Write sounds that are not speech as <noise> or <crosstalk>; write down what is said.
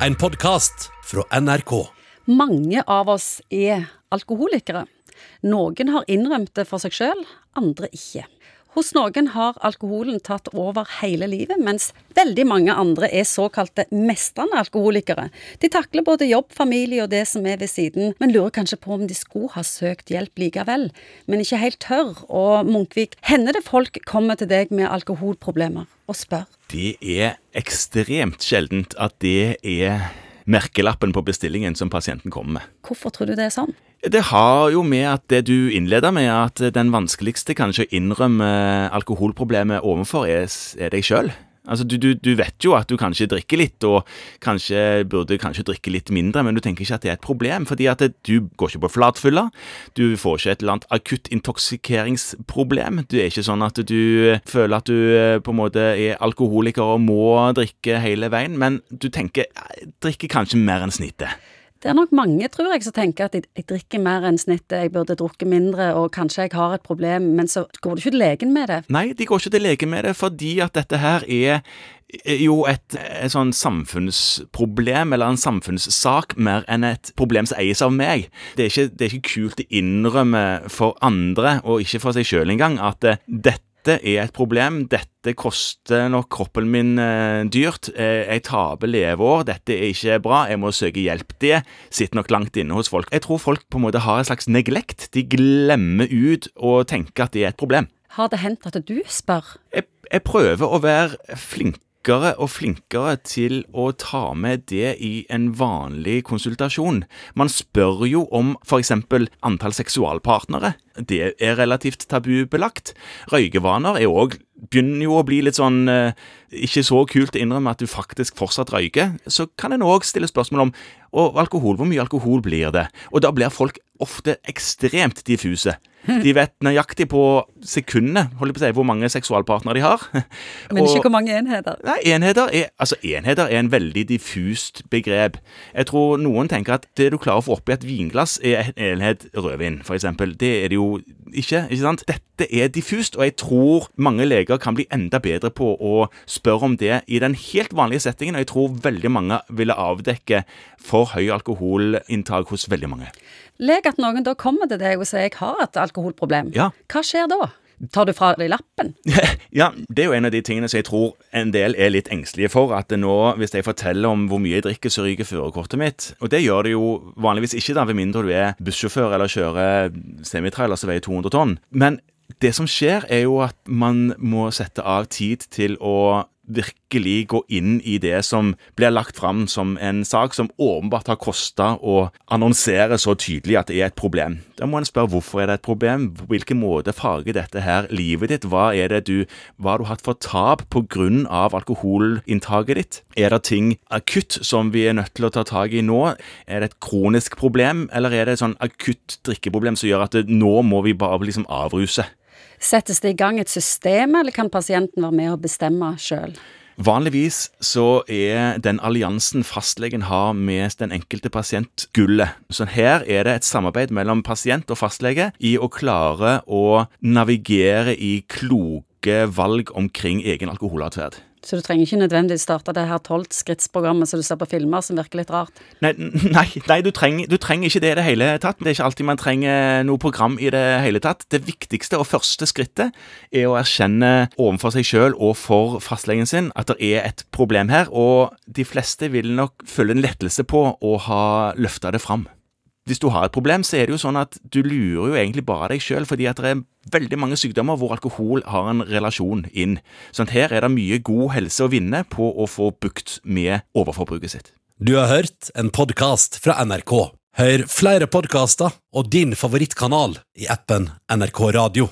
en podkast fra NRK. Mange av oss er alkoholikere. Noen har innrømt det for seg sjøl, andre ikke. Hos noen har alkoholen tatt over hele livet, mens veldig mange andre er såkalte mestrende alkoholikere. De takler både jobb, familie og det som er ved siden, men lurer kanskje på om de skulle ha søkt hjelp likevel, men ikke helt tør. Og Munkvik, hender det folk kommer til deg med alkoholproblemer og spør? Det er ekstremt sjeldent at det er merkelappen på bestillingen som pasienten kommer med. Hvorfor tror du det er sånn? Det har jo med at det du innleder med, at den vanskeligste kanskje å innrømme alkoholproblemet overfor, er, er deg sjøl. Altså, du, du, du, vet jo at du kanskje drikker litt, og kanskje burde kanskje drikke litt mindre, men du tenker ikke at det er et problem, fordi at du går ikke på flatfylla. Du får ikke et eller annet akutt intoksikeringsproblem. Du er ikke sånn at du føler at du eh, på en måte er alkoholiker og må drikke hele veien, men du tenker jeg drikker kanskje mer enn snittet. Det er nok mange, tror jeg, som tenker at jeg, jeg drikker mer enn snittet, jeg burde drukke mindre, og kanskje jeg har et problem, men så går du ikke til legen med det. Nei, de går ikke til legen med det, fordi at dette her er jo et, et sånn samfunnsproblem, eller en samfunnssak, mer enn et problem som eies av meg. Det er ikke, det er ikke kult å innrømme for andre, og ikke for seg sjøl engang, at uh, dette dette er et problem, dette koster nok kroppen min eh, dyrt, eh, jeg taper leveår, dette er ikke bra, jeg må søke hjelp. Det sitter nok langt inne hos folk. Jeg tror folk på en måte har en slags neglekt. De glemmer ut å tenke at det er et problem. Har det hendt at du spør? Jeg, jeg prøver å være flink flinkere og flinkere til å ta med det i en vanlig konsultasjon. Man spør jo om f.eks. antall seksualpartnere. Det er relativt tabubelagt. Røykevaner er òg begynner jo å bli litt sånn eh, ikke så kult å innrømme at du faktisk fortsatt røyker. Så kan en òg stille spørsmål om og alkohol, hvor mye alkohol blir det? Og da blir folk ofte ekstremt diffuse. De vet nøyaktig på sekundene holdt på å si, hvor mange seksualpartnere de har. <laughs> Men ikke og, hvor mange enheter. Nei, enheter er, altså enheter er en veldig diffust begrep. Jeg tror noen tenker at det du klarer å få oppi et vinglass, er en enhet rødvin, f.eks. Det er det jo ikke. ikke sant? Dette er diffust, og jeg tror mange leger kan bli enda bedre på å spørre om det i den helt vanlige settingen, og jeg tror veldig mange ville avdekke for høy alkoholinntak hos veldig mange. Leg at noen da kommer til deg og sier jeg har et alkoholproblem. Ja. Hva skjer da? Tar du fra deg lappen? <laughs> ja, det er jo en av de tingene som jeg tror en del er litt engstelige for. At nå, hvis jeg forteller om hvor mye jeg drikker, så ryker førerkortet mitt. Og det gjør det jo vanligvis ikke, da, ved mindre du er bussjåfør eller kjører semitrailer som veier 200 tonn. Men det som skjer, er jo at man må sette av tid til å virkelig gå inn i det som blir lagt fram som en sak som åpenbart har kosta å annonsere så tydelig at det er et problem. Da må en spørre hvorfor er det et problem, på hvilken måte farger dette her livet ditt, hva er det du, hva har du hatt for tap pga. alkoholinntaket ditt? Er det ting akutt som vi er nødt til å ta tak i nå? Er det et kronisk problem, eller er det et sånn akutt drikkeproblem som gjør at det, nå må vi bare liksom avruse? Settes det i gang et system, eller kan pasienten være med og bestemme sjøl? Vanligvis så er den alliansen fastlegen har med den enkelte pasient, gullet. Så her er det et samarbeid mellom pasient og fastlege i å klare å navigere i kloke valg omkring egen alkoholatferd. Så du trenger ikke nødvendigvis starte det her tolvskrittsprogrammet som du ser på filmer, som virker litt rart? Nei, <laughs> nei, nei du, trenger, du, trenger, ikke det i det hele tatt. Det er ikke alltid man trenger noe program i det hele tatt. Det viktigste og første skrittet er å erkjenne overfor seg sjøl og for fastlegen sin at det er et problem her, og de fleste vil nok føle en lettelse på å ha løfta det fram hvis du har et problem, så er det jo sånn at du lurer jo egentlig bare deg sjøl, fordi at det er veldig mange sykdommer hvor alkohol har en relasjon inn. Sånn at her er det mye god helse å vinne på å få bukt med overforbruket sitt. Du har hørt en podkast fra NRK. Hør flere podkaster og din favorittkanal i appen NRK Radio.